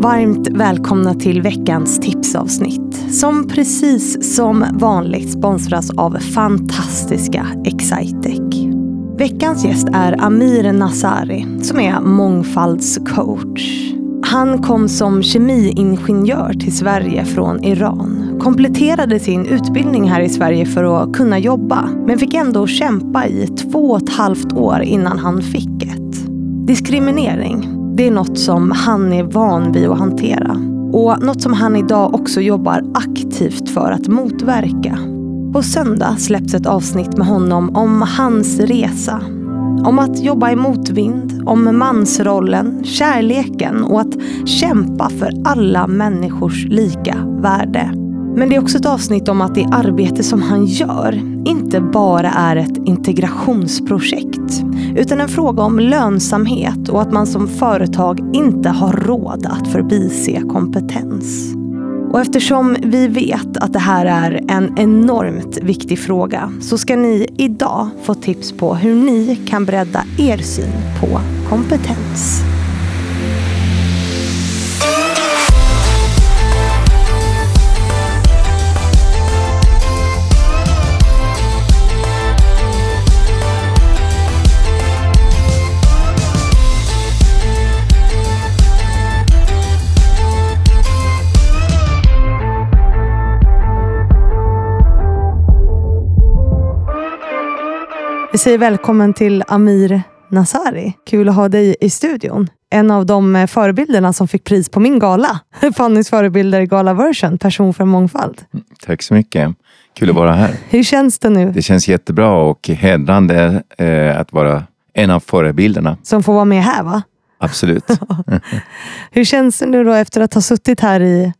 Varmt välkomna till veckans tipsavsnitt som precis som vanligt sponsras av fantastiska Excitec. Veckans gäst är Amir Nazari som är mångfaldscoach. Han kom som kemiingenjör till Sverige från Iran. Kompletterade sin utbildning här i Sverige för att kunna jobba men fick ändå kämpa i två och ett halvt år innan han fick ett. Diskriminering det är något som han är van vid att hantera. Och något som han idag också jobbar aktivt för att motverka. På söndag släpps ett avsnitt med honom om hans resa. Om att jobba i motvind, om mansrollen, kärleken och att kämpa för alla människors lika värde. Men det är också ett avsnitt om att det arbete som han gör inte bara är ett integrationsprojekt utan en fråga om lönsamhet och att man som företag inte har råd att förbise kompetens. Och eftersom vi vet att det här är en enormt viktig fråga så ska ni idag få tips på hur ni kan bredda er syn på kompetens. Vi säger välkommen till Amir Nasari. Kul att ha dig i studion. En av de eh, förebilderna som fick pris på min gala. Fannys förebilder Gala Version, person för mångfald. Tack så mycket. Kul att vara här. Hur känns det nu? Det känns jättebra och hedrande eh, att vara en av förebilderna. Som får vara med här va? Absolut. Hur känns det nu då efter att ha suttit här i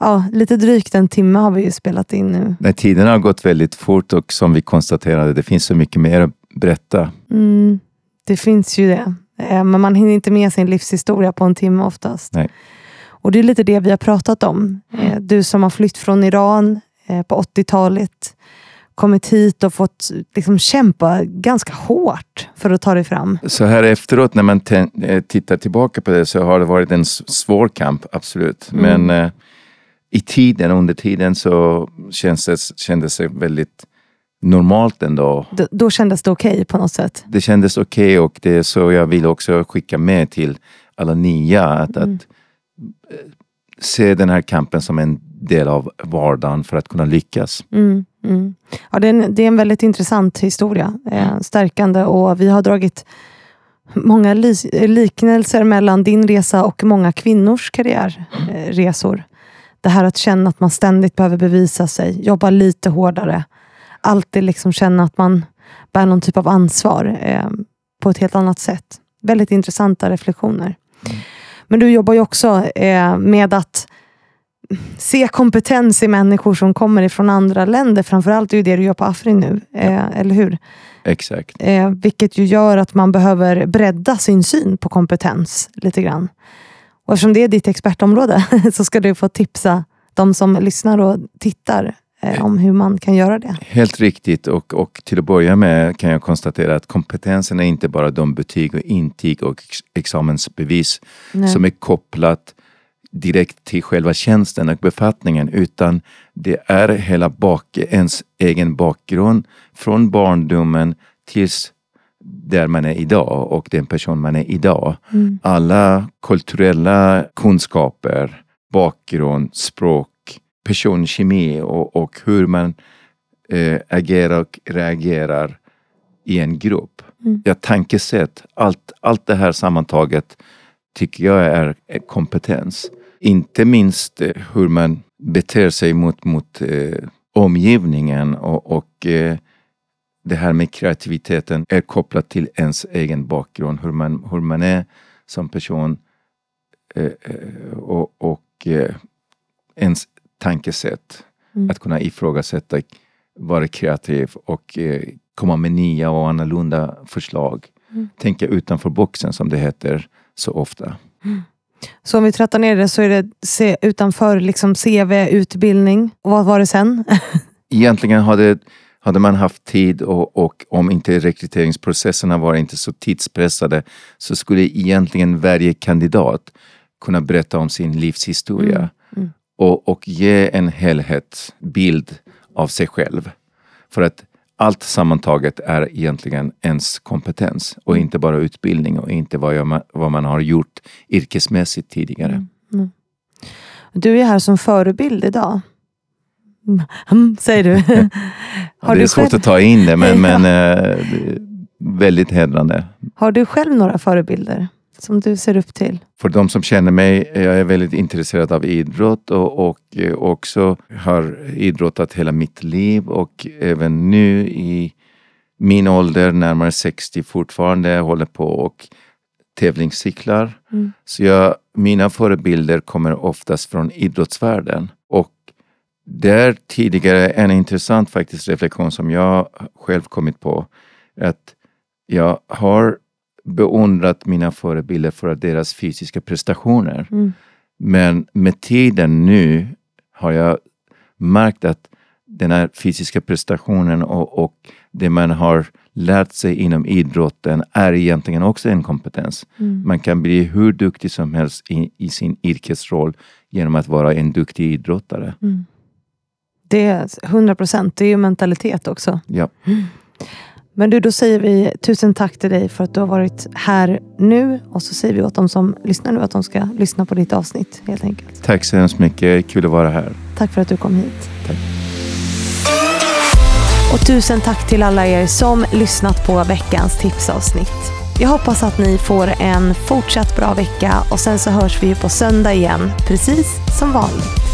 ja, lite drygt en timme har vi ju spelat in nu. Nej, tiden har gått väldigt fort och som vi konstaterade, det finns så mycket mer berätta. Mm, det finns ju det. Eh, men man hinner inte med sin livshistoria på en timme oftast. Nej. Och det är lite det vi har pratat om. Eh, du som har flytt från Iran eh, på 80-talet, kommit hit och fått liksom kämpa ganska hårt för att ta dig fram. Så här efteråt när man tittar tillbaka på det så har det varit en svår kamp, absolut. Mm. Men i tiden, under tiden så kändes det, kändes det väldigt normalt ändå. D då kändes det okej okay på något sätt? Det kändes okej okay och det är så jag vill också skicka med till alla nya. Att, mm. att eh, se den här kampen som en del av vardagen för att kunna lyckas. Mm, mm. Ja, det, är en, det är en väldigt intressant historia. Eh, stärkande och vi har dragit många liknelser mellan din resa och många kvinnors karriärresor. Eh, det här att känna att man ständigt behöver bevisa sig, jobba lite hårdare. Alltid liksom känna att man bär någon typ av ansvar eh, på ett helt annat sätt. Väldigt intressanta reflektioner. Mm. Men du jobbar ju också eh, med att se kompetens i människor som kommer ifrån andra länder. Framförallt är det du gör på Afrin nu, eh, eller hur? Exakt. Eh, vilket ju gör att man behöver bredda sin syn på kompetens lite grann. Och eftersom det är ditt expertområde så ska du få tipsa de som lyssnar och tittar om hur man kan göra det. Helt riktigt och, och till att börja med kan jag konstatera att kompetensen är inte bara de betyg och intyg och examensbevis Nej. som är kopplat direkt till själva tjänsten och befattningen utan det är hela bak, ens egen bakgrund från barndomen tills där man är idag och den person man är idag. Mm. Alla kulturella kunskaper, bakgrund, språk, personkemi och, och hur man eh, agerar och reagerar i en grupp. Mm. Ja, tankesätt, allt, allt det här sammantaget tycker jag är kompetens. Inte minst eh, hur man beter sig mot, mot eh, omgivningen och, och eh, det här med kreativiteten är kopplat till ens egen bakgrund, hur man, hur man är som person eh, eh och, och eh, ens tankesätt. Mm. Att kunna ifrågasätta, vara kreativ och eh, komma med nya och annorlunda förslag. Mm. Tänka utanför boxen som det heter så ofta. Mm. Så om vi trattar ner det så är det se, utanför liksom CV, utbildning. Och vad var det sen? Egentligen har det hade man haft tid och, och, om inte rekryteringsprocesserna var inte så tidspressade så skulle egentligen varje kandidat kunna berätta om sin livshistoria Mm, mm. Och, och ge en helhetsbild av sig själv. För att allt sammantaget är egentligen ens kompetens och inte bara utbildning och inte vad, jag, vad man har gjort yrkesmässigt tidigare. Mm, mm. Du är här som förebild idag. Mm, säger du. det är svårt själv... att ta in det, men, men eh, väldigt hedrande. Har du själv några förebilder som du ser upp till? För de som känner mig, jag är väldigt intresserad av idrott och, och också har idrottat hela mitt liv och även nu i min ålder, närmare 60 fortfarande, håller på och tävlingscyklar. Mm. Så jag, mina förebilder kommer oftast från idrottsvärlden. Och där tidigare, en intressant faktiskt reflektion som jag själv kommit på, att jag har beundrat mina förebilder för deras fysiska prestationer. Mm. Men med tiden nu har jag märkt att den här fysiska prestationen och, och det man har lärt sig inom idrotten är egentligen också en kompetens. Mm. Man kan bli hur duktig som helst i, i, sin yrkesroll genom att vara en duktig idrottare. Mm. Det är 100 procent, det är ju mentalitet också. Ja. Mm. Men du, då säger vi tusen tack till dig för att du har varit här nu. Och så säger vi åt de som lyssnar nu att de ska lyssna på ditt avsnitt helt enkelt. Tack så hemskt mycket. Kul att vara här. Tack för att du kom hit. Tack. Och tusen tack till alla er som lyssnat på veckans tipsavsnitt. Jag hoppas att ni får en fortsatt bra vecka och sen så hörs vi på söndag igen, precis som vanligt.